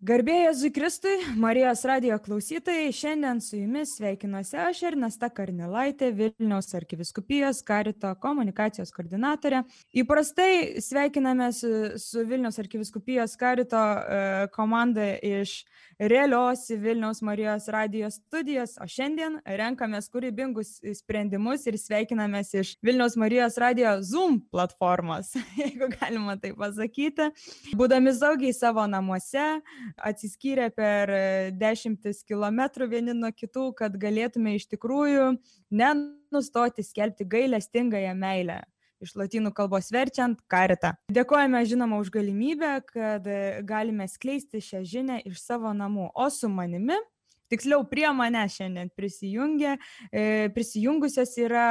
Garbėjai Zukristui, Marijos radio klausytojai, šiandien su jumis sveikinuosi aš Ernesta Karnilaitė, Vilniaus arkiviskupijos karito komunikacijos koordinatorė. Įprastai sveikiname su, su Vilniaus arkiviskupijos karito e, komanda iš realios Vilniaus Marijos radijos studijos, o šiandien renkamės kūrybingus sprendimus ir sveikinamės iš Vilniaus Marijos radijo Zoom platformos, jeigu galima tai pasakyti. Būdami saugiai savo namuose, atsiskyrę per dešimtis kilometrų vieni nuo kitų, kad galėtume iš tikrųjų nenustoti skelbti gailestingąją meilę iš lotynų kalbos verčiant karitą. Dėkojame žinoma už galimybę, kad e, galime skleisti šią žinią iš savo namų. O su manimi, tiksliau prie mane šiandien prisijungė, e, prisijungusios yra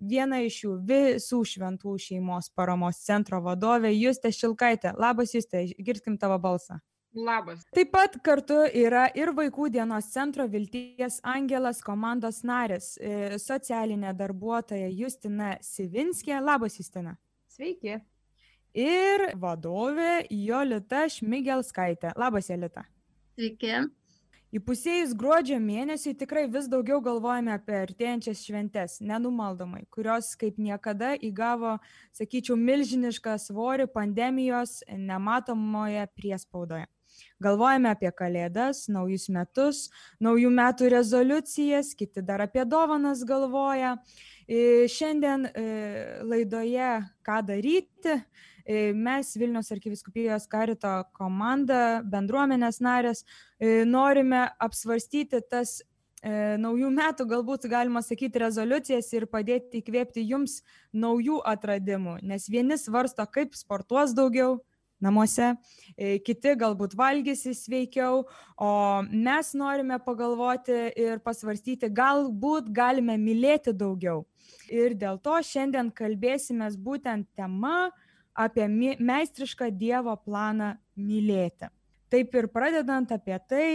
viena iš jų visų šventų šeimos paramos centro vadovė Justė Šilkaitė. Labas Justė, girskim tavo balsą. Labas. Taip pat kartu yra ir Vaikų dienos centro Vilties Angelas komandos narės, e, socialinė darbuotoja Justina Sivinskė. Labas, Justina. Sveiki. Ir vadovė Jolita Šmigelskaitė. Labas, Jolita. Sveiki. Įpusėjus gruodžio mėnesiui tikrai vis daugiau galvojame apie artėjančias šventes, nenumaldomai, kurios kaip niekada įgavo, sakyčiau, milžinišką svorį pandemijos nematomoje priespaudoje. Galvojame apie kalėdas, naujus metus, naujų metų rezoliucijas, kiti dar apie dovanas galvoja. E, šiandien e, laidoje Ką daryti, e, mes Vilnius arkiviskupijos karito komanda, bendruomenės narės, norime apsvarstyti tas naujų metų, galbūt galima sakyti, rezoliucijas ir padėti įkvėpti jums naujų atradimų, nes vieni svarsto, kaip sportuos daugiau, namuose, e, kiti galbūt valgysi sveikiau, o mes norime pagalvoti ir pasvarstyti, galbūt galime mylėti daugiau. Ir dėl to šiandien kalbėsime būtent tema apie meistrišką Dievo planą mylėti. Taip ir pradedant apie tai,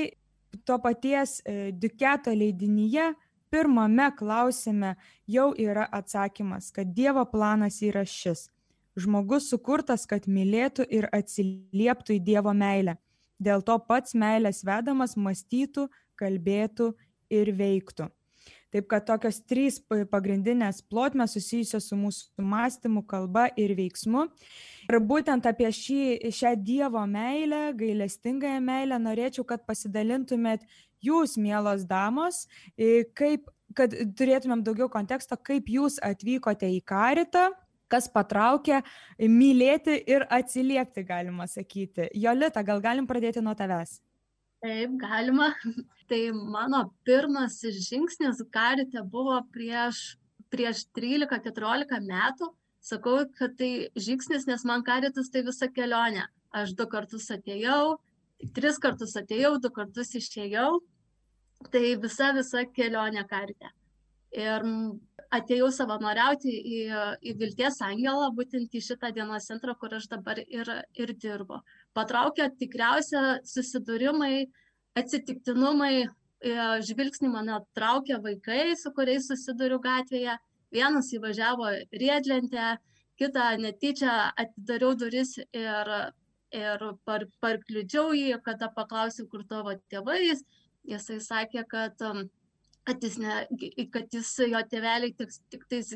to paties e, Duketo leidinyje pirmame klausime jau yra atsakymas, kad Dievo planas yra šis Žmogus sukurtas, kad mylėtų ir atsilieptų į Dievo meilę. Dėl to pats meilės vedamas mąstytų, kalbėtų ir veiktų. Taip kad tokios trys pagrindinės plotmės susijusios su mūsų mąstymu, kalba ir veiksmu. Ir būtent apie šį, šią Dievo meilę, gailestingąją meilę, norėčiau, kad pasidalintumėt jūs, mielos damos, kaip, kad turėtumėm daugiau konteksto, kaip jūs atvykote į karitą kas patraukia mylėti ir atsiliepti, galima sakyti. Jolita, gal galim pradėti nuo tavęs? Taip, galima. Tai mano pirmas žingsnis karite buvo prieš, prieš 13-14 metų. Sakau, kad tai žingsnis, nes man karitas tai visa kelionė. Aš du kartus atėjau, tris kartus atėjau, du kartus išėjau. Tai visa, visa kelionė karite. Ir atėjau savanoriauti į, į Vilties Angelą, būtent į šitą dienos centrą, kur aš dabar ir, ir dirbu. Patraukė tikriausia susidūrimai, atsitiktinumai, e, žvilgsnį mane traukė vaikai, su kuriais susiduriu gatvėje. Vienas įvažiavo riedlentę, kitą netyčia atidariau duris ir, ir par, parkliudžiau jį, kada paklausiau, kur tavo tėvais. Jisai sakė, kad um, kad jis, ne, kad jis jo tėveliai tik, tik tais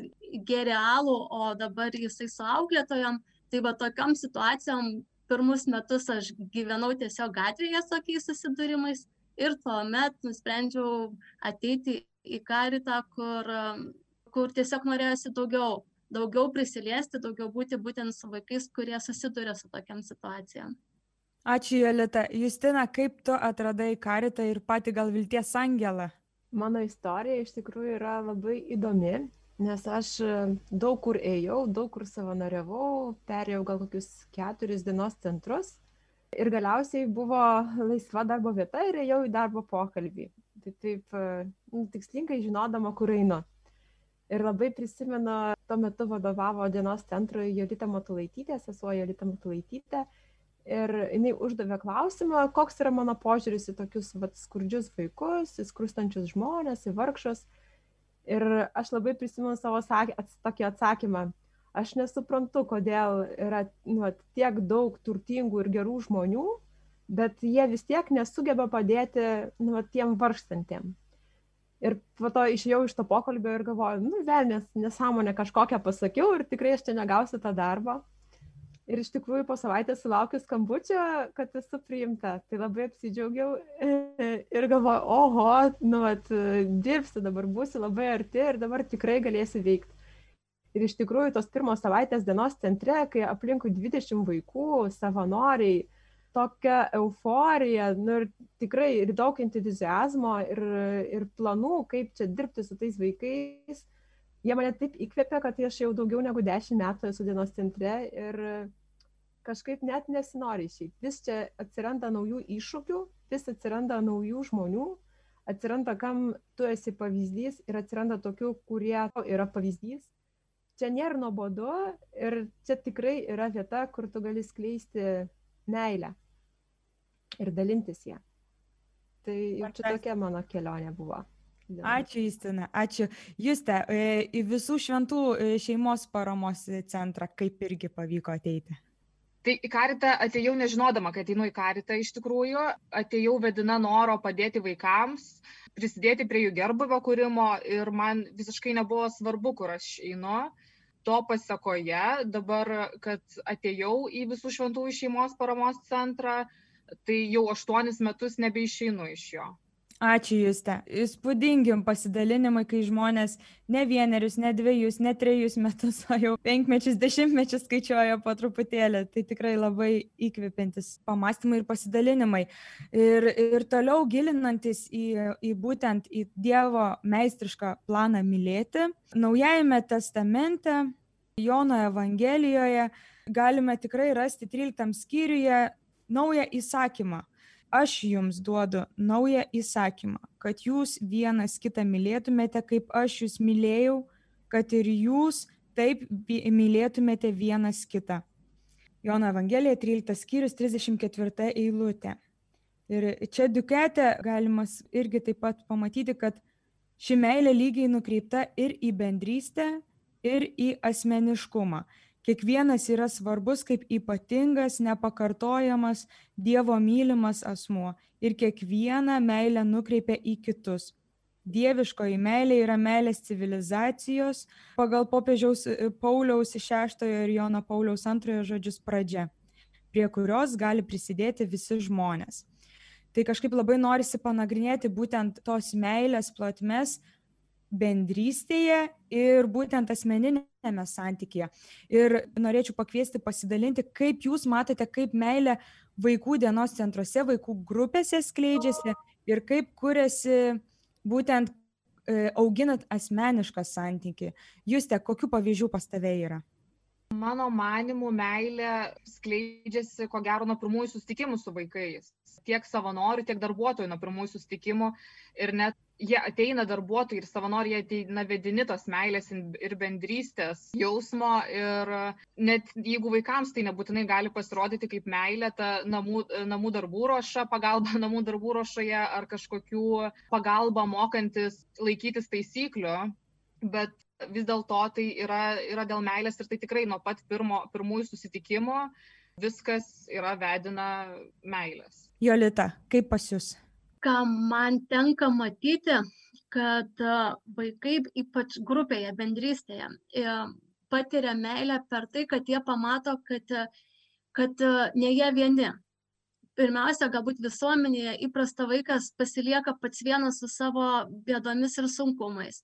gėrė alų, o dabar jisai su auklėtojom. Tai va tokiam situacijom pirmus metus aš gyvenau tiesiog gatvėje su tokiais susidūrimais ir tuomet nusprendžiau ateiti į karitą, kur, kur tiesiog norėjosi daugiau, daugiau prisiliesti, daugiau būti būtent su vaikais, kurie susiduria su tokiam situacijom. Ačiū, Jolita. Justina, kaip tu atradai karitą ir pati gal vilties angelą? Mano istorija iš tikrųjų yra labai įdomi, nes aš e, daug kur ėjau, daug kur savanoriavau, perėjau gal kokius keturis dienos centrus ir galiausiai buvo laisva darbo vieta ir ėjau į darbo pokalbį. Tai taip e, nu, tikslingai žinodama, kur einu. Ir labai prisimenu, tuo metu vadovavo dienos centrui Jolita Matulaitytė, sesuo Jolita Matulaitytė ir jinai uždavė klausimą, koks yra mano požiūris į tokius vat, skurdžius vaikus, į skrūstančius žmonės, į vargšus. Ir aš labai prisimenu savo sak, ats, tokį atsakymą. Aš nesuprantu, kodėl yra nu, tiek daug turtingų ir gerų žmonių, bet jie vis tiek nesugeba padėti nu, va, tiem vargstantiem. Ir po to išėjau iš to pokalbio ir galvoju, nu, vėl nes, nesąmonę kažkokią pasakiau ir tikrai aš čia negausiu tą darbą. Ir iš tikrųjų po savaitės sulaukiu skambučio, kad esu priimta. Tai labai apsidžiaugiau ir galvoju, oho, nu, at, dirbsi, dabar būsi labai arti ir dabar tikrai galėsi veikti. Ir iš tikrųjų tos pirmos savaitės dienos centre, kai aplinkui 20 vaikų, savanoriai, tokia euforija, nu ir tikrai ir daug entuzijazmo ir, ir planų, kaip čia dirbti su tais vaikais. Jie mane taip įkvėpė, kad aš jau daugiau negu 10 metų esu dienos centre ir kažkaip net nesinori išeiti. Vis čia atsiranda naujų iššūkių, vis atsiranda naujų žmonių, atsiranda, kam tu esi pavyzdys ir atsiranda tokių, kurie yra pavyzdys čia nėra nuobodu ir čia tikrai yra vieta, kur tu gali skleisti meilę ir dalintis ją. Tai jau čia tokia mano kelionė buvo. Ačiū, Justina, ačiū. Juste, e, į visų šventų e, šeimos paramos centrą kaip irgi pavyko ateiti? Tai į karitą atėjau nežinodama, kad einu į karitą iš tikrųjų, atėjau vedina noro padėti vaikams, prisidėti prie jų gerbuvio kūrimo ir man visiškai nebuvo svarbu, kur aš einu to pasakoje dabar, kad atėjau į visų šventųjų šeimos paramos centrą, tai jau aštuonis metus nebeišeinu iš jo. Ačiū Juste. Įspūdingi pasidalinimai, kai žmonės ne vienerius, ne dviejus, ne trejus metus, o jau penkmečius, dešimtmečius skaičiuoja po truputėlį. Tai tikrai labai įkvepiantis pamastymai ir pasidalinimai. Ir, ir toliau gilinantis į, į būtent į Dievo meistrišką planą mylėti, Naujajame testamente, Jono Evangelijoje galime tikrai rasti 13 skyriuje naują įsakymą aš jums duodu naują įsakymą, kad jūs vienas kitą mylėtumėte, kaip aš jūs mylėjau, kad ir jūs taip mylėtumėte vienas kitą. Jono Evangelija 13 skyrius 34 eilutė. Ir čia dukete galima irgi taip pat pamatyti, kad ši meilė lygiai nukreipta ir į bendrystę, ir į asmeniškumą kiekvienas yra svarbus kaip ypatingas nepakartojamas dievo mylimas asmuo ir kiekvieną meilę nukreipia į kitus dieviškoji meilė yra meilės civilizacijos pagal popiežiaus e, Pauliaus šeštojo ir Jono Pauliaus antrojo žodžius pradžia, prie kurios gali prisidėti visi žmonės. Tai kažkaip labai norisi panagrinėti būtent tos meilės plotmes, bendrystėje ir būtent asmeninėme santykėje. Ir norėčiau pakviesti pasidalinti, kaip jūs matote, kaip meilė vaikų dienos centruose, vaikų grupėse skleidžiasi ir kaip kuriasi būtent e, auginat asmenišką santykį. Jūs te, kokiu pavyzdžių pas tave yra? Mano manimų meilė skleidžiasi, ko gero, nuo pirmųjų susitikimų su vaikais. Tiek savanorių, tiek darbuotojų nuo pirmųjų susitikimų. Ir net jie ateina darbuotojai ir savanoriai ateina vedini tos meilės ir bendrystės jausmo. Ir net jeigu vaikams tai nebūtinai gali pasirodyti kaip meilė, ta namų, namų darbų ruoša, pagalba namų darbų ruošoje ar kažkokių pagalba mokantis laikytis taisyklių. Bet vis dėlto tai yra, yra dėl meilės ir tai tikrai nuo pat pirmo, pirmųjų susitikimo viskas yra vedina meilės. Jolita, kaip pas jūs? Ką man tenka matyti, kad vaikai, ypač grupėje, bendrystėje, patiria meilę per tai, kad jie pamato, kad, kad ne jie vieni. Pirmiausia, galbūt visuomenėje įprasta vaikas pasilieka pats vienas su savo bėdomis ir sunkumais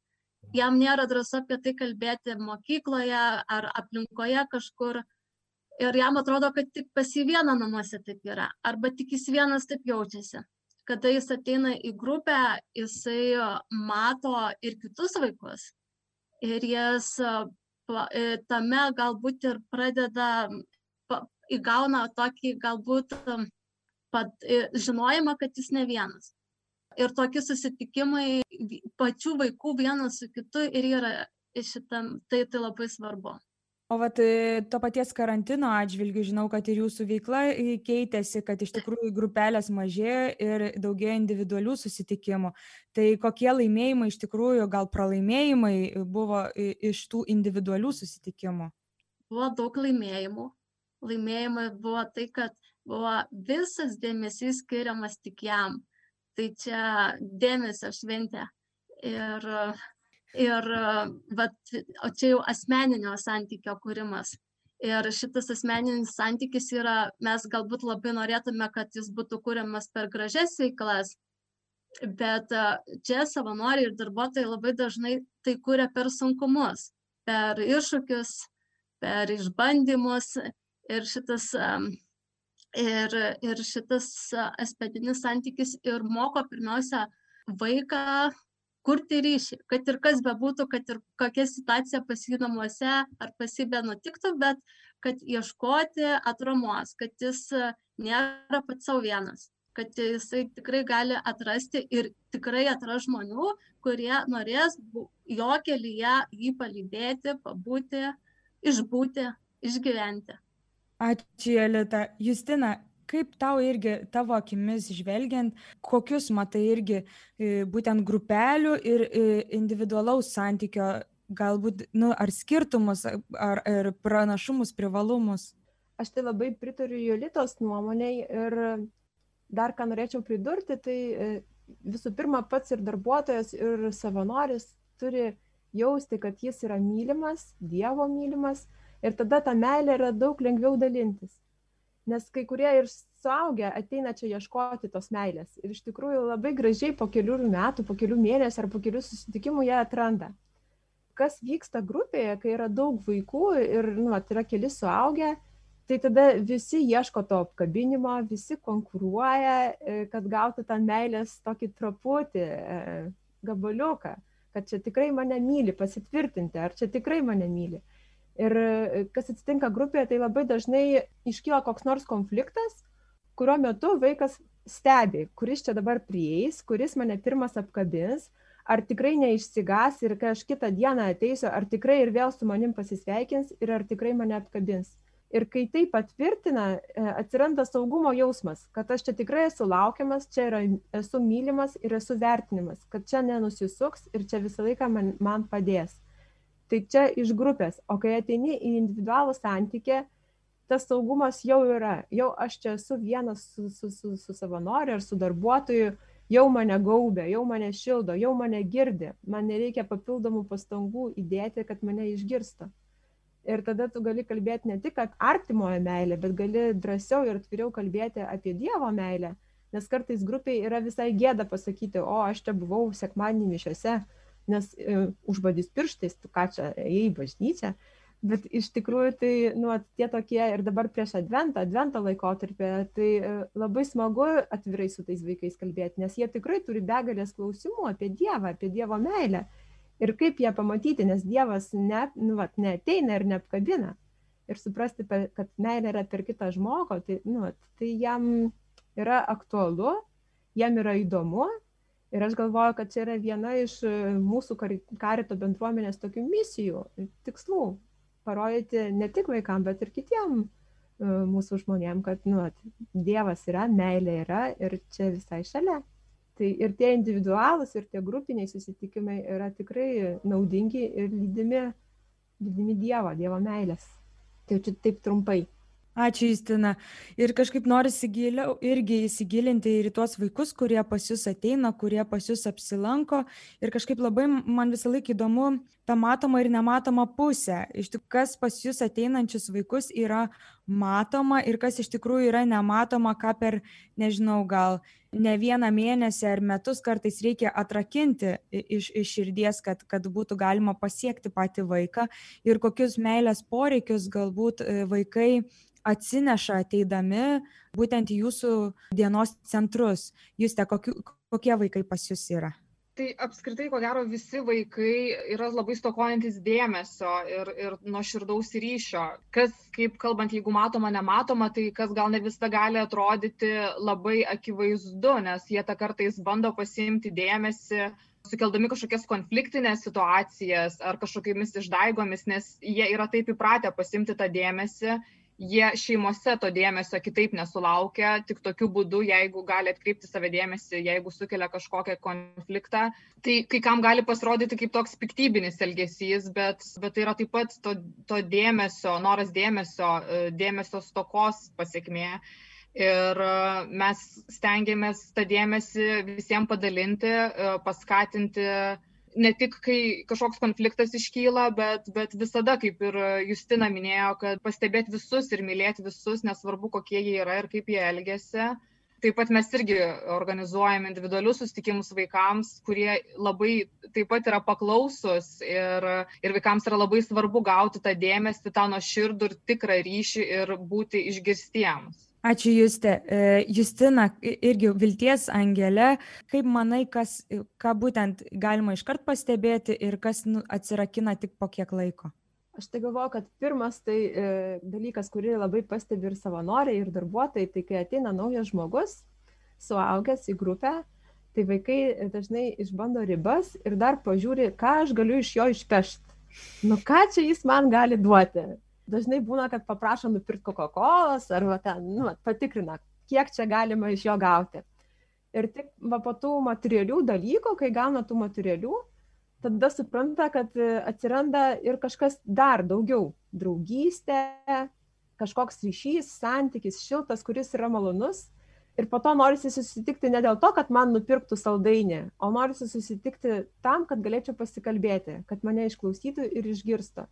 jam nėra drąsu apie tai kalbėti mokykloje ar aplinkoje kažkur. Ir jam atrodo, kad tik pas jį vieną namuose taip yra, arba tik jis vienas taip jaučiasi. Kada jis ateina į grupę, jisai mato ir kitus vaikus. Ir jis e, tame galbūt ir pradeda, įgauna tokį galbūt pat, e, žinojimą, kad jis ne vienas ir tokie susitikimai pačių vaikų vienas su kitu ir yra šitam, tai, tai labai svarbu. O vat e, to paties karantino atžvilgių žinau, kad ir jūsų veikla e, keitėsi, kad iš tikrųjų grupelės mažėjo ir daugėjo individualių susitikimų. Tai kokie laimėjimai iš tikrųjų, gal pralaimėjimai buvo iš tų individualių susitikimų? Buvo daug laimėjimų, laimėjimai buvo tai, kad buvo visas dėmesys skiriamas tik jam. Tai čia dėmesio šventė. Ir, ir vat, o čia jau asmeninio santykio kūrimas. Ir šitas asmeninis santykis yra, mes galbūt labai norėtume, kad jis būtų kūriamas per gražias veiklas, bet čia savanoriai ir darbuotojai labai dažnai tai kūrė per sunkumus, per iššūkius, per išbandymus ir šitas, ir, ir šitas asmeninis santykis ir moko pirmiausia vaiką kurti ryšį, kad ir kas bebūtų, kad ir kokia situacija pasi namuose ar pasibė nutiktų, bet kad ieškoti atramos, kad jis nėra pats savo vienas, kad jisai tikrai gali atrasti ir tikrai atras žmonių, kurie norės jo kelyje jį palydėti, pabūti, išbūti, išgyventi. Ačiū, Elita. Justina, kaip tau irgi, tavo akimis žvelgiant, kokius matai irgi e, būtent grupelių ir e, individualaus santykio, galbūt, nu, ar skirtumus, ar, ar pranašumus, privalumus? Aš tai labai pritariu Jolitos nuomoniai ir dar ką norėčiau pridurti, tai e, visų pirma pats ir darbuotojas, ir savanoris turi jausti, kad jis yra mylimas, Dievo mylimas ir tada tą meilę yra daug lengviau dalintis. Nes kai kurie ir suaugę ateina čia ieškoti tos meilės. Ir iš tikrųjų labai gražiai po kelių metų, po kelių mėnesių ar po kelių susitikimų jie atranda. Kas vyksta grupėje, kai yra daug vaikų ir nu, yra keli suaugę, tai tada visi ieško to apkabinimo, visi konkuruoja, e, kad gautų tą meilės tokį traputį, e, gabaliuką, kad čia tikrai mane myli, pasitvirtinti, ar čia tikrai mane myli. Ir e, kas atsitinka grupėje, tai labai dažnai iškyla koks nors konfliktas, kurio metu vaikas stebi, kuris čia dabar prieis, kuris mane pirmas apkabins, ar tikrai neišsigas ir kai aš kitą dieną ateisiu, ar tikrai ir vėl su manim pasisveikins ir ar tikrai mane apkabins. Ir kai tai patvirtina, e, atsiranda saugumo jausmas, kad aš čia tikrai esu laukiamas, čia yra, esu mylimas ir esu vertinimas, kad čia nenusisuks ir čia visą laiką man, man padės tai čia iš grupės. O kai ateini į individualų santykį tas saugumas jau yra. Jau aš čia esu vienas su su su su savanoriu ar su darbuotoju jau mane gaubia jau mane šildo jau mane girdi. Man nereikia papildomų pastangų įdėti kad mane išgirstų. Ir tada tu gali kalbėti ne tik apie artimojo meilę bet gali drąsiau ir atviriau kalbėti apie dievo meilę. Nes kartais grupiai yra visai gėda pasakyti o aš čia buvau sekmadienį mišiose nes e, užbadys pirštais, tu ką čia ėjai į bažnyčią. Bet iš tikrųjų tai, nu, tie tokie ir dabar prieš adventą, advento laikotarpį, tai e, labai smagu atvirai su tais vaikais kalbėti, nes jie tikrai turi begalės klausimų apie Dievą, apie Dievo meilę. Ir kaip ją pamatyti, nes Dievas ne, nu, vat, neateina ir neapkabina. Ir suprasti, kad meilė yra per kitą žmogų, tai, nu, vat, tai jam yra aktualu, jam yra įdomu ir aš galvoju kad čia yra viena iš e, mūsų karito bendruomenės tokių misijų tikslų. Parodyti ne tik vaikam bet ir kitiem e, mūsų žmonėm kad nu dievas yra meilė yra ir čia visai šalia. Tai ir tie individualūs ir tie grupiniai susitikimai yra tikrai naudingi ir lydimi lydimi dievo dievo meilės. Tai čia taip trumpai Ačiū, Justina. Ir kažkaip norisi giliau irgi įsigilinti ir į tuos vaikus, kurie pas jūs ateina, kurie pas jūs apsilanko. Ir kažkaip labai man visą laiką įdomu ta matoma ir nematoma pusė. Iš tikrųjų, kas pas jūs ateinančius vaikus yra matoma ir kas iš tikrųjų yra nematoma, ką per, nežinau, gal ne vieną mėnesį ar metus kartais reikia atrakinti iš, iš širdies, kad, kad būtų galima pasiekti patį vaiką ir kokius meilės poreikius galbūt e, vaikai atsineša ateidami būtent į jūsų dienos centrus. Juste, kokiu, kokie vaikai pas jūs yra? Tai apskritai, ko gero, visi vaikai yra labai stokojantis dėmesio ir, ir nuo širdaus ryšio. Kas, kaip kalbant, jeigu matoma, nematoma, tai kas gal ne visada gali atrodyti labai akivaizdu, nes jie tą kartais bando pasiimti dėmesį sukeldami kažkokias konfliktinės situacijas ar kažkokiamis išdaigomis, nes jie yra taip įpratę pasimti tą dėmesį jie šeimose to dėmesio kitaip nesulaukia tik tokiu būdu jeigu gali atkreipti save dėmesį jeigu sukelia kažkokią konfliktą. Tai kai kam gali pasirodyti kaip toks piktybinis elgesys bet bet tai yra taip pat to to dėmesio noras dėmesio dėmesio stokos pasekmė ir mes stengiamės tą dėmesį visiem padalinti paskatinti ne tik kai kažkoks konfliktas iškyla bet bet visada kaip ir justina minėjo kad pastebėt visus ir mylėt visus nesvarbu kokie jie yra ir kaip jie elgiasi. Taip pat mes irgi organizuojam individualius susitikimus vaikams kurie labai taip pat yra paklausūs ir ir vaikams yra labai svarbu gauti tą dėmesį tą nuoširdų ir tikrą ryšį ir būti išgirstiems ačiū juste. Justina irgi vilties angelė kaip manai kas ką būtent galima iškart pastebėti ir kas nu atsirakina tik po kiek laiko? Aš tai galvoju kad pirmas tai dalykas kurį labai pastebi ir savanoriai ir darbuotojai tai kai ateina naujas žmogus suaugęs į grupę tai vaikai dažnai išbando ribas ir dar pažiūri ką aš galiu iš jo išpešt. Nu ką čia jis man gali duoti dažnai būna kad paprašo nupirkt kokakolos arba ten nu vat patikrina kiek čia galima iš jo gauti. Ir tik va po tų materialių dalykų kai gauna tų materialių tada supranta kad atsiranda ir kažkas dar daugiau. Draugystė kažkoks ryšys santykis šiltas kuris yra malonus. Ir po to norisi susitikti ne dėl to kad man nupirktų saldainį o norisi susitikti tam kad galėčiau pasikalbėti kad mane išklausytų ir išgirstų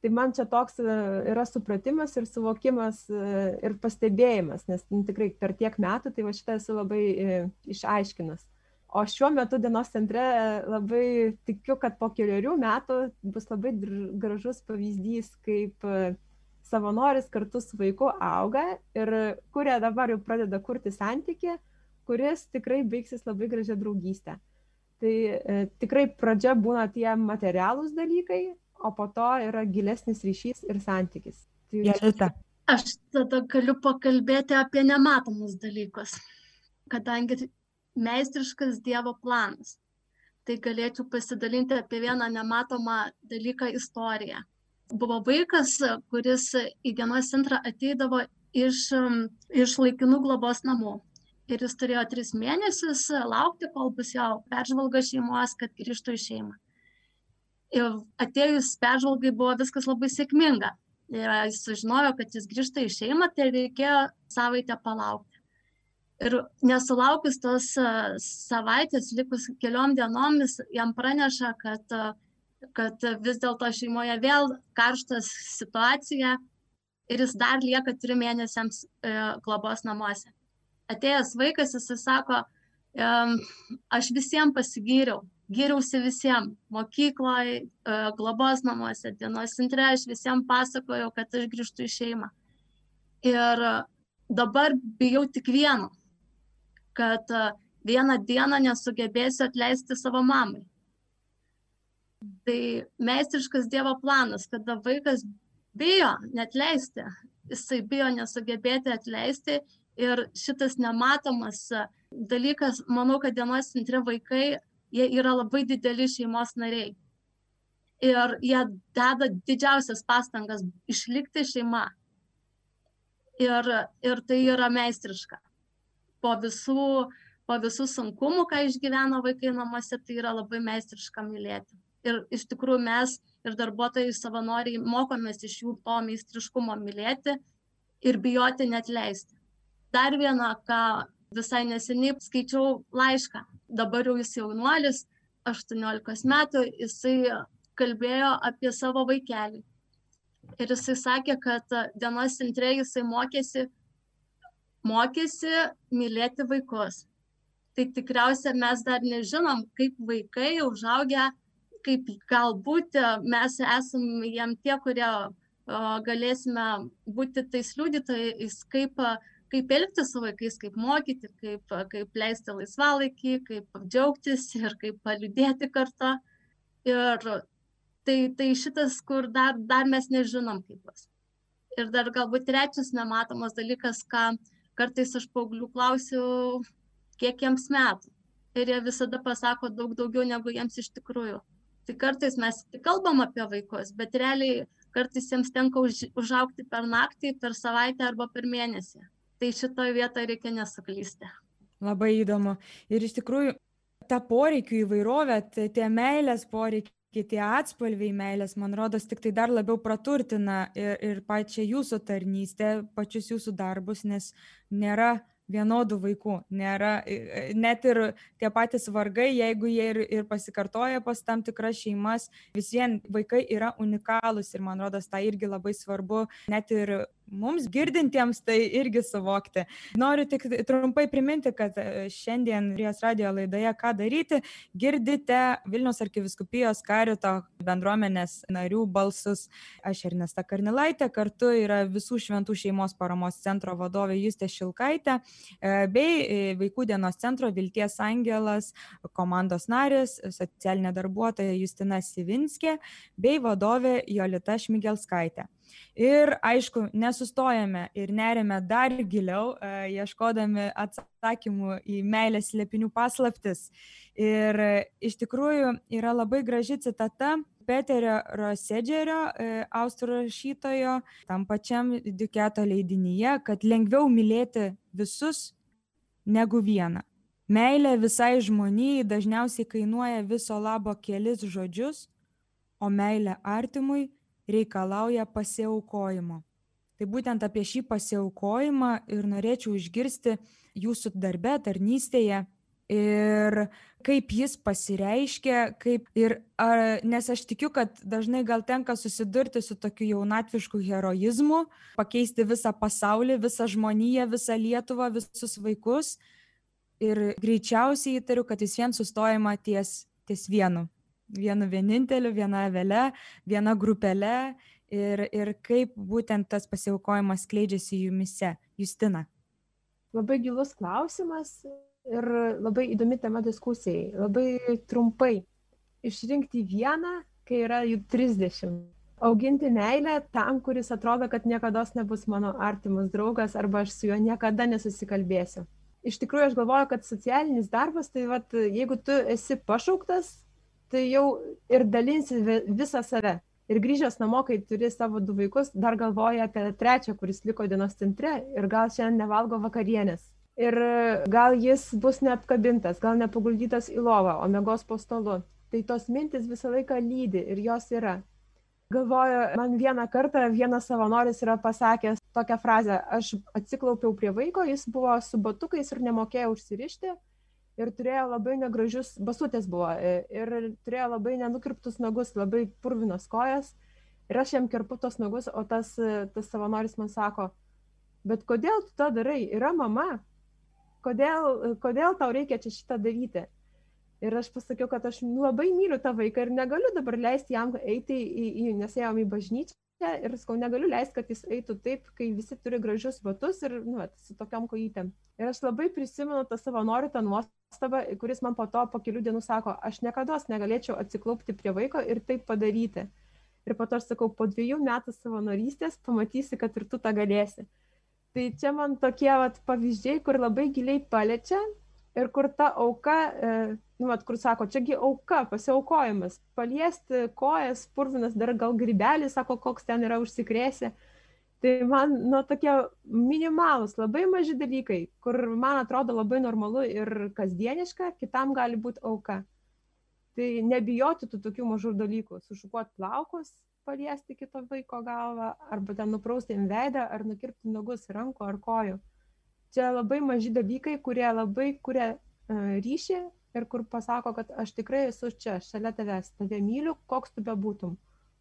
tai man čia toks e, yra supratimas ir suvokimas e, ir pastebėjimas nes nu tikrai per tiek metų tai va šitą esu labai e, išaiškinus o šiuo metu dienos centre labai tikiu kad po kelerių metų bus labai gražus pavyzdys kaip savanoris kartu su vaiku auga ir kuria dabar jau pradeda kurti santykį kuris tikrai baigsis labai gražia draugyste tai tikrai pradžia būna tie materialūs dalykai o po to yra gilesnis ryšys ir santykis. Tai Jelita. Aš tada galiu pakalbėti apie nematomus dalykus, kadangi meistriškas Dievo planas. Tai galėčiau pasidalinti apie vieną nematomą dalyką istoriją. Buvo vaikas, kuris į dienos centrą ateidavo iš, iš laikinų globos namų. Ir jis turėjo tris mėnesius laukti, kol bus jo peržvalga šeimos, kad grįžtų į šeimą ir atėjus peržvalgai buvo viskas labai sėkminga. Ir jis sužinojo, kad jis grįžta į šeimą, tai reikėjo savaitę palaukti. Ir nesulaukus tos savaitės, likus keliom dienomis, jam praneša, kad, kad vis dėlto šeimoje vėl karštas situacija ir jis dar lieka trim mėnesiams globos namuose. Atėjęs vaikas, jis sako, aš visiems pasigyriau, gyriausi visiems mokykloj, e, globos namuose, dienos centre, aš visiems pasakojau, kad aš grįžtu į šeimą. Ir dabar bijau tik vieno, kad e, vieną dieną nesugebėsiu atleisti savo mamai. Tai meistriškas Dievo planas, kada vaikas bijo netleisti, jisai bijo nesugebėti atleisti ir šitas nematomas dalykas, manau, kad dienos centre vaikai jie yra labai dideli šeimos nariai. Ir jie deda didžiausias pastangas išlikti šeima. Ir, ir tai yra meistriška. Po visų, po visų sunkumų, ką išgyveno vaikai namuose, tai yra labai meistriška mylėti. Ir iš tikrųjų mes ir darbuotojai savanoriai mokomės iš jų to meistriškumo mylėti ir bijoti net leisti. Dar viena, ką visai neseniai skaičiau laišką dabar jau jis jaunuolis, 18 metų, jisai kalbėjo apie savo vaikelį. Ir jisai sakė, kad dienos centre jisai mokėsi, mokėsi mylėti vaikus. Tai tikriausiai mes dar nežinom, kaip vaikai užaugę, kaip galbūt mes esame jiem tie, kurie galėsime būti tais liudytojais, kaip kaip elgtis su vaikais, kaip mokyti, kaip, kaip leisti laisvalaikį, kaip džiaugtis ir kaip paliudėti kartu. Ir tai, tai šitas, kur dar, dar mes nežinom kaip bus. Ir dar galbūt trečias nematomas dalykas, ką kartais aš paauglių klausiu, kiek jiems metų. Ir jie visada pasako daug daugiau, negu jiems iš tikrųjų. Tai kartais mes tik kalbam apie vaikus, bet realiai kartais jiems tenka už, užaukti per naktį, per savaitę arba per mėnesį. Tai šitoje vietoje reikia nesuklysti. Labai įdomu. Ir iš tikrųjų, ta poreikių įvairovė, tai tie meilės poreikiai, tie atspalviai meilės, man rodos, tik tai dar labiau praturtina ir, ir pačią jūsų tarnystę, pačius jūsų darbus, nes nėra vienodų vaikų nėra net ir tie patys vargai jeigu jie ir ir pasikartoja pas tam tikras šeimas vis vien vaikai yra unikalūs ir man rodos tą irgi labai svarbu net ir mums girdintiems tai irgi suvokti. Noriu tik trumpai priminti, kad e, šiandien Rijos radio laidoje Ką daryti girdite Vilnius arkiviskupijos karito bendruomenės narių balsus. Aš Ernesta Karnilaitė, kartu yra visų šventų šeimos paramos centro vadovė Justė Šilkaitė e, bei e, Vaikų dienos centro Vilties Angelas komandos narės, socialinė darbuotoja Justina Sivinskė bei vadovė Jolita Šmigelskaitė. Ir aišku, nesustojame ir nerime dar giliau, e, ieškodami atsakymų į meilės slėpinių paslaptis. Ir e, iš tikrųjų yra labai graži citata Peterio Rosedžerio, e, austrų rašytojo, tam pačiam Duketo leidinyje, kad lengviau mylėti visus negu vieną. Meilė visai žmonijai dažniausiai kainuoja viso labo kelis žodžius, o meilė artimui reikalauja pasiaukojimo. Tai būtent apie šį pasiaukojimą ir norėčiau išgirsti jūsų darbe, tarnystėje ir kaip jis pasireiškia, kaip ir, ar, nes aš tikiu, kad dažnai gal tenka susidurti su tokiu jaunatvišku heroizmu, pakeisti visą pasaulį, visą žmoniją, visą Lietuvą, visus vaikus ir greičiausiai įtariu, kad vis vien sustojama ties, ties vienu vienu vieninteliu, viena avele, viena grupele ir, ir kaip būtent tas pasiaukojimas skleidžiasi jumise. Justina. Labai gilus klausimas ir labai įdomi tema diskusijai. Labai trumpai. Išrinkti vieną, kai yra jų 30. Auginti meilę tam, kuris atrodo, kad niekada nebus mano artimas draugas arba aš su juo niekada nesusikalbėsiu. Iš tikrųjų, aš galvoju, kad socialinis darbas, tai vat, jeigu tu esi pašauktas tai jau ir dalinsi visą save. Ir grįžęs namo, kai turi savo du vaikus, dar galvoja apie trečią, kuris liko dienos centre ir gal šiandien nevalgo vakarienės. Ir gal jis bus neapkabintas, gal nepaguldytas į lovą, o mėgos po stolu. Tai tos mintis visą laiką lydi ir jos yra. Galvoju, man vieną kartą vienas savanoris yra pasakęs tokią frazę, aš atsiklaupiau prie vaiko, jis buvo su batukais ir nemokėjo užsirišti ir turėjo labai negražius, basutės buvo, e, ir turėjo labai nenukirptus nagus, labai purvinos kojas. Ir aš jam kirpu tos nagus, o tas, e, tas savanoris man sako, bet kodėl tu tą darai? Yra mama. Kodėl, kodėl tau reikia čia šitą daryti? Ir aš pasakiau, kad aš labai myliu tą vaiką ir negaliu dabar leisti jam eiti į, į nes ėjom į bažnyčią ir sakau, negaliu leisti, kad jis eitų taip, kai visi turi gražius batus ir, nu, su tokiam kojytėm. Ir aš labai prisimenu tą savanorių tą nuostabą, kuris man po to po kelių dienų sako, aš niekada negalėčiau atsiklaupti prie vaiko ir taip padaryti. Ir po to aš sakau, po dviejų metų savanorystės pamatysi, kad ir tu tą galėsi. Tai čia man tokie vat, pavyzdžiai, kur labai giliai paliečia ir kur ta auka, e, nu, vat, kur sako, čiagi auka, pasiaukojimas, paliesti kojas, purvinas, dar gal grybelį, sako, koks ten yra užsikrėsę. Tai man, nu, tokie minimalus, labai maži dalykai, kur man atrodo labai normalu ir kasdieniška, kitam gali būti auka. Tai nebijoti tų tokių mažų dalykų, sušukuoti plaukus, paliesti kito vaiko galvą, arba ten nuprausti jam veidą, ar nukirpti nagus rankų ar kojų čia labai maži dalykai, kurie labai kuria uh, ryšį ir kur pasako, kad aš tikrai esu čia, šalia tavęs, tave myliu, koks tu bebūtum.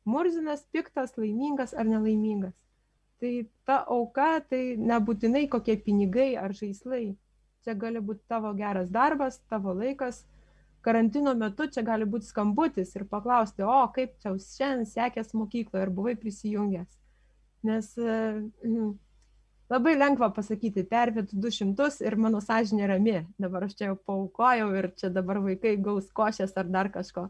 Murzinas, piktas, laimingas ar nelaimingas. Tai ta auka, tai nebūtinai kokie pinigai ar žaislai. Čia gali būti tavo geras darbas, tavo laikas. Karantino metu čia gali būti skambutis ir paklausti, o kaip čia šiandien sekės mokykloje ir buvai prisijungęs. Nes uh, labai lengva pasakyti, pervėt 200 ir mano sąžinė rami, dabar aš čia jau paukojau ir čia dabar vaikai gaus košės ar dar kažko.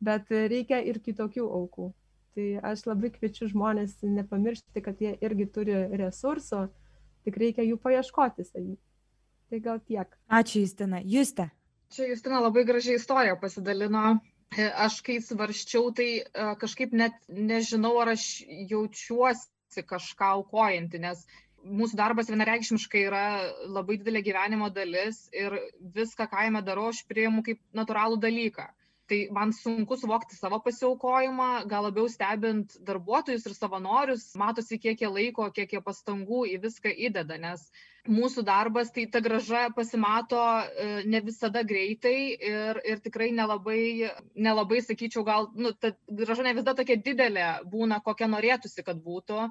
Bet reikia ir kitokių aukų. Tai aš labai kviečiu žmonės nepamiršti, kad jie irgi turi resursų, tik reikia jų paieškoti savį. Tai gal tiek. Ačiū, Justina. Juste. Čia Justina labai gražiai istoriją pasidalino aš kai svarščiau, tai kažkaip net nežinau, ar aš jaučiuosi kažką aukojanti, nes mūsų darbas vienareikšmiškai yra labai didelė gyvenimo dalis ir viską, ką jame darau, aš priimu kaip natūralų dalyką. Tai man sunku suvokti savo pasiaukojimą, gal labiau stebint darbuotojus ir savanorius, matosi, kiek jie laiko, kiek jie pastangų į viską įdeda, nes mūsų darbas, tai ta graža pasimato e, ne visada greitai ir, ir tikrai nelabai, nelabai, sakyčiau, gal, nu, ta graža ne visada tokia didelė būna, kokia norėtųsi, kad būtų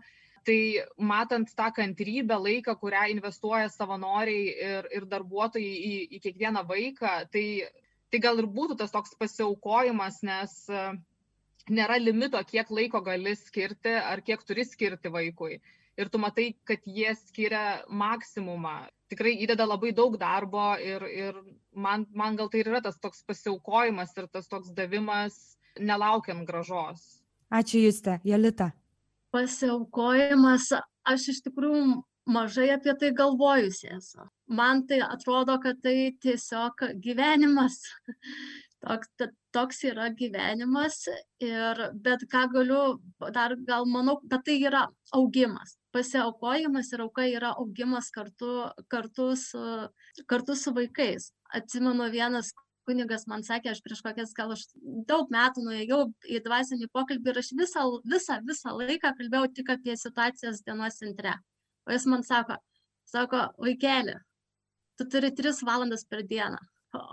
tai matant tą kantrybę, laiką, kurią investuoja savanoriai ir, ir darbuotojai į, į kiekvieną vaiką, tai, tai gal ir būtų tas toks pasiaukojimas, nes e, nėra limito, kiek laiko gali skirti ar kiek turi skirti vaikui. Ir tu matai, kad jie skiria maksimumą. Tikrai įdeda labai daug darbo ir, ir man, man gal tai yra tas toks pasiaukojimas ir tas toks davimas nelaukiant gražos. Ačiū Juste, Jelita pasiaukojimas, aš iš tikrųjų mažai apie tai galvojusi esu. Man tai atrodo, kad tai tiesiog gyvenimas. Toks, toks yra gyvenimas, ir, bet ką galiu, dar gal manau, bet tai yra augimas. Pasiaukojimas ir auka yra augimas kartu, kartu, su, kartu su vaikais. Atsimenu vienas kunigas man sakė, aš prieš kokias gal aš daug metų nuėjau į dvasinį pokalbį ir aš visą, visą, visą laiką kalbėjau tik apie situacijas dienos centre. O jis man sako, sako, vaikeli, tu turi 3 valandas per dieną,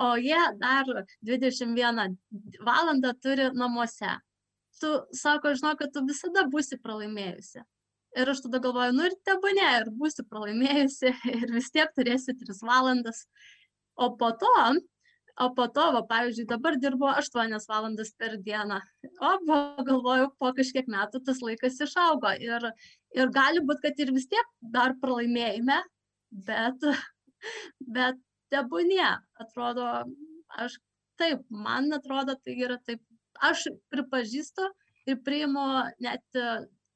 o jie dar 21 valandą turi namuose. Tu sako, žinau, kad tu visada būsi pralaimėjusi. Ir aš tada galvoju, nu ir tebane, ir būsi pralaimėjusi, ir vis tiek turėsi 3 valandas. O po to o po to va pavyzdžiui dabar dirbu aštuonias valandas per dieną. O va galvoju po kažkiek metų tas laikas išaugo ir ir gali būt kad ir vis tiek dar pralaimėjime bet bet tebūnie. Atrodo aš taip man atrodo tai yra taip. Aš pripažįstu ir priimu net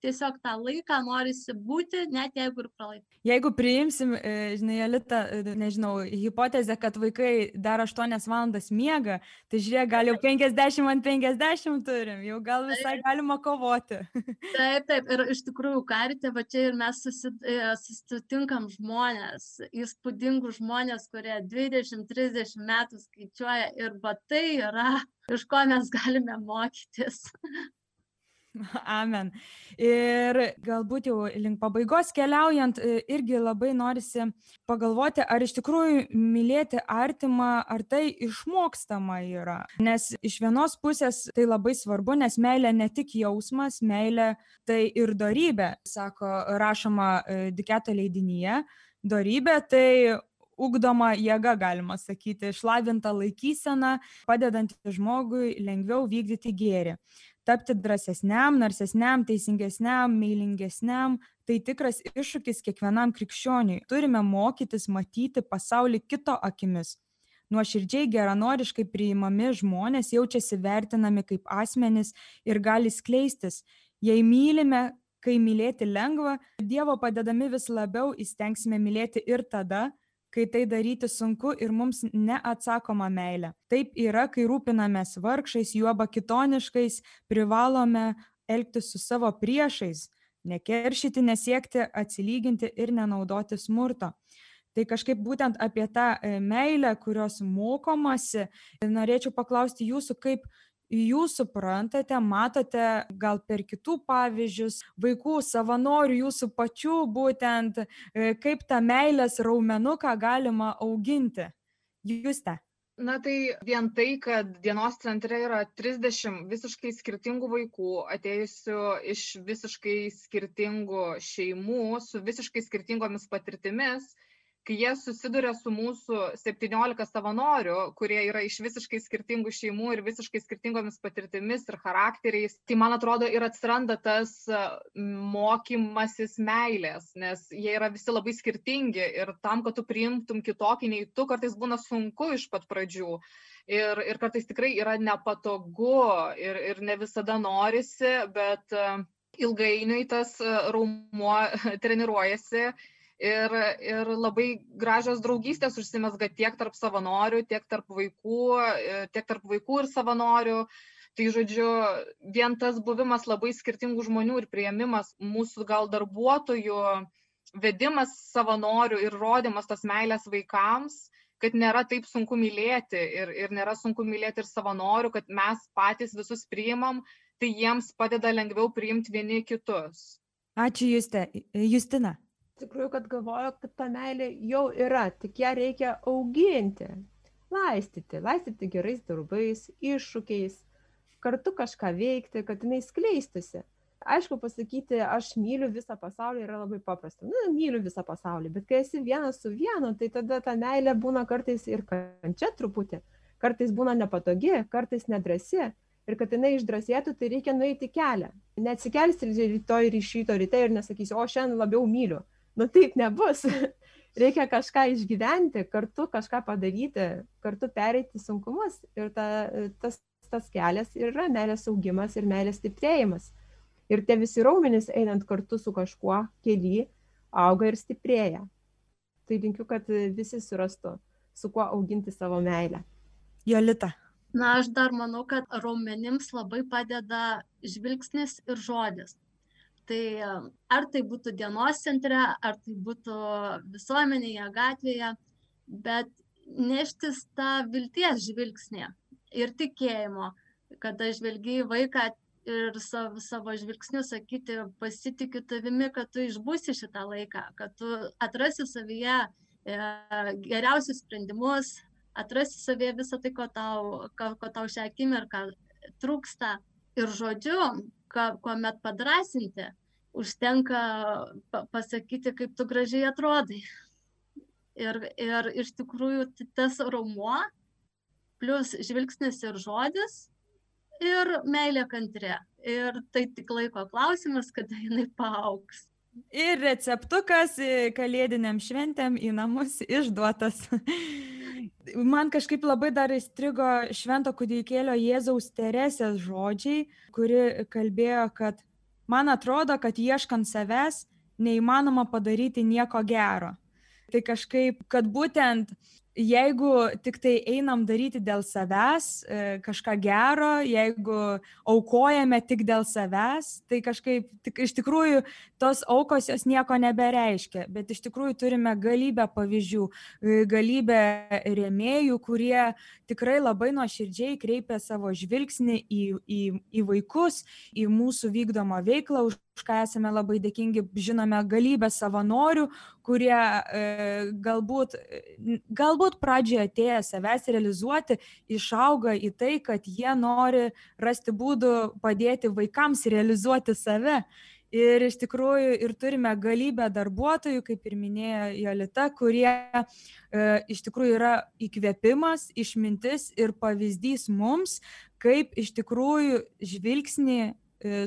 tiesiog tą laiką norisi būti, net jeigu ir pralaimėsim. Jeigu priimsim, e, žinai, Elita, e, nežinau, hipotezę, kad vaikai dar 8 valandas miega, tai žiūrėk, gal jau 50 ant 50 turim, jau gal visai galima kovoti. Taip, taip, ir iš tikrųjų karite, va čia ir mes e, susitinkam žmonės, įspūdingus žmonės, kurie 20-30 metų skaičiuoja ir va tai yra, iš ko mes galime mokytis. Amen. Ir galbūt jau link pabaigos keliaujant, e, irgi labai norisi pagalvoti, ar iš tikrųjų mylėti artimą, ar tai išmokstama yra. Nes iš vienos pusės tai labai svarbu, nes meilė ne tik jausmas, meilė tai ir darybė, sako rašoma e, Diketo leidinyje. Darybė tai ugdoma jėga, galima sakyti, išlavinta laikysena, padedanti žmogui lengviau vykdyti gėrį tapti drąsesniam, narsesniam, teisingesniam, meilingesniam. Tai tikras iššūkis kiekvienam krikščioniui. Turime mokytis matyti pasaulį kito akimis. Nuoširdžiai geranoriškai priimami žmonės jaučiasi vertinami kaip asmenys ir gali skleistis. Jei mylime, kai mylėti lengva, Dievo padedami vis labiau įstengsime mylėti ir tada, kai tai daryti sunku ir mums neatsakoma meilė. Taip yra, kai rūpinamės vargšais, juoba kitoniškais, privalome elgtis su savo priešais, nekeršyti, nesiekti, atsilyginti ir nenaudoti smurto. Tai kažkaip būtent apie tą e, meilę, kurios mokomasi, norėčiau paklausti jūsų, kaip jūs suprantate, matote gal per kitų pavyzdžius, vaikų savanorių, jūsų pačių būtent, e, kaip tą meilės raumenuką galima auginti. Juste. Na tai vien tai, kad dienos centre yra 30 visiškai skirtingų vaikų, atėjusių iš visiškai skirtingų šeimų, su visiškai skirtingomis patirtimis, kai jie susiduria su mūsų 17 savanorių, kurie yra iš visiškai skirtingų šeimų ir visiškai skirtingomis patirtimis ir charakteriais, tai man atrodo ir atsiranda tas mokymasis meilės, nes jie yra visi labai skirtingi ir tam, kad tu priimtum kitokį nei tu, kartais būna sunku iš pat pradžių. Ir, ir kartais tikrai yra nepatogu ir, ir ne visada norisi, bet ilgainiui tas raumuo treniruojasi ir, ir labai gražios draugystės užsimesga tiek tarp savanorių, tiek tarp vaikų, e, tiek tarp vaikų ir savanorių. Tai žodžiu, vien tas buvimas labai skirtingų žmonių ir prieimimas mūsų gal darbuotojų, vedimas savanorių ir rodimas tos meilės vaikams, kad nėra taip sunku mylėti ir, ir nėra sunku mylėti ir savanorių, kad mes patys visus priimam, tai jiems padeda lengviau priimti vieni kitus. Ačiū Juste. Justina tikrųjų, kad galvoju, kad ta meilė jau yra, tik ją reikia auginti, laistyti, laistyti gerais darbais, iššūkiais, kartu kažką veikti, kad jinai skleistusi. Aišku, pasakyti, aš myliu visą pasaulį yra labai paprasta. Na, myliu visą pasaulį, bet kai esi vienas su vienu, tai tada ta meilė būna kartais ir kančia truputį, kartais būna nepatogi, kartais nedrasi. Ir kad jinai išdrasėtų, tai reikia nueiti kelią. Neatsikelsi rytoj ir iš ryto ryte ir nesakysi, o šiandien labiau myliu nu taip nebus. Reikia kažką išgyventi, kartu kažką padaryti, kartu pereiti sunkumus ir ta, tas, tas kelias yra meilės augimas ir meilės stiprėjimas. Ir tie visi raumenys einant kartu su kažkuo kely auga ir stiprėja. Tai linkiu, kad visi surastų, su kuo auginti savo meilę. Jolita. Na, aš dar manau, kad raumenims labai padeda žvilgsnis ir žodis tai ar tai būtų dienos centre, ar tai būtų visuomenėje, gatvėje, bet neštis tą vilties žvilgsnį ir tikėjimo, kada žvelgi į vaiką ir savo, savo žvilgsniu sakyti, pasitikiu tavimi, kad tu išbūsi šitą laiką, kad tu atrasi savyje e, geriausius sprendimus, atrasi savyje visą tai, ko tau, ko, ko tau šią akimirką trūksta. Ir žodžiu, kuomet padrasinti, užtenka pasakyti, kaip tu gražiai atrodai. Ir, ir iš tikrųjų tas raumuo, plus žvilgsnis ir žodis, ir meilė kantrė. Ir tai tik laiko klausimas, kada jinai paauks. Ir receptukas kalėdiniam šventėm į namus išduotas. Man kažkaip labai dar įstrigo švento kūdikėlio Jėzaus Teresės žodžiai, kuri kalbėjo, kad man atrodo, kad ieškant savęs neįmanoma padaryti nieko gero. Tai kažkaip, kad būtent jeigu tik tai einam daryti dėl savęs e, kažką gero, jeigu aukojame tik dėl savęs, tai kažkaip tik, iš tikrųjų tos aukos jos nieko nebereiškia, bet iš tikrųjų turime galybę pavyzdžių, e, galybę rėmėjų, kurie tikrai labai nuoširdžiai kreipia savo žvilgsnį į, į, į vaikus, į mūsų vykdomą veiklą, už už ką esame labai dėkingi, žinome galybę savanorių, kurie e, galbūt, galbūt pradžioje atėję savęs realizuoti, išauga į tai, kad jie nori rasti būdų padėti vaikams realizuoti save. Ir iš tikrųjų ir turime galybę darbuotojų, kaip ir minėjo Jolita, kurie e, iš tikrųjų yra įkvėpimas, išmintis ir pavyzdys mums, kaip iš tikrųjų žvilgsnį e,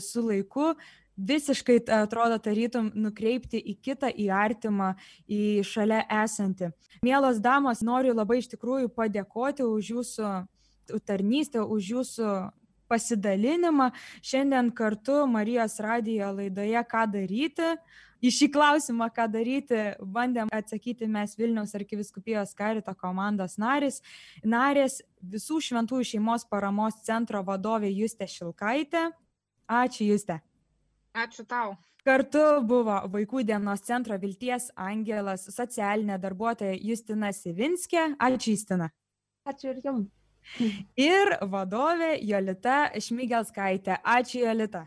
su laiku visiškai atrodo tarytum nukreipti į kitą, į artimą, į šalia esantį. Mielos damos, noriu labai iš tikrųjų padėkoti už jūsų tarnystę, už jūsų pasidalinimą. Šiandien kartu Marijos radijo laidoje Ką daryti. Į šį klausimą, ką daryti, bandėm atsakyti mes Vilniaus arkiviskupijos karito komandos narys, narės visų šventųjų šeimos paramos centro vadovė Justė Šilkaitė. Ačiū Justė. Ačiū tau. Kartu buvo Vaikų dienos centro Vilties Angelas, socialinė darbuotoja Justina Sivinskė. Ačiū, Justina. Ačiū ir jums. Ir vadovė Jolita Šmigelskaitė. Ačiū, Jolita.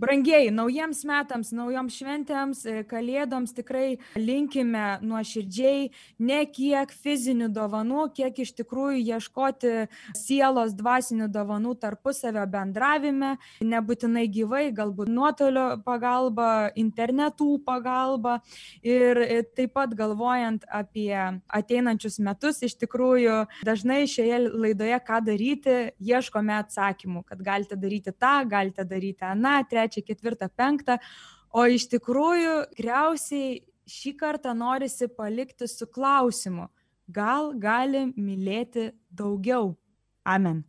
Brangieji, naujiems metams, naujoms šventėms, e, kalėdoms tikrai linkime nuoširdžiai ne kiek fizinių dovanų, kiek iš tikrųjų ieškoti sielos dvasinių dovanų tarpusavio bendravime, nebūtinai gyvai, galbūt nuotolio pagalba, internetų pagalba. Ir e, taip pat galvojant apie ateinančius metus, iš tikrųjų dažnai šioje laidoje ką daryti, ieškome atsakymų, kad galite daryti tą, galite daryti aną, trečią trečią, ketvirtą, penktą. O iš tikrųjų, tikriausiai šį kartą norisi palikti su klausimu, gal gali mylėti daugiau. Amen.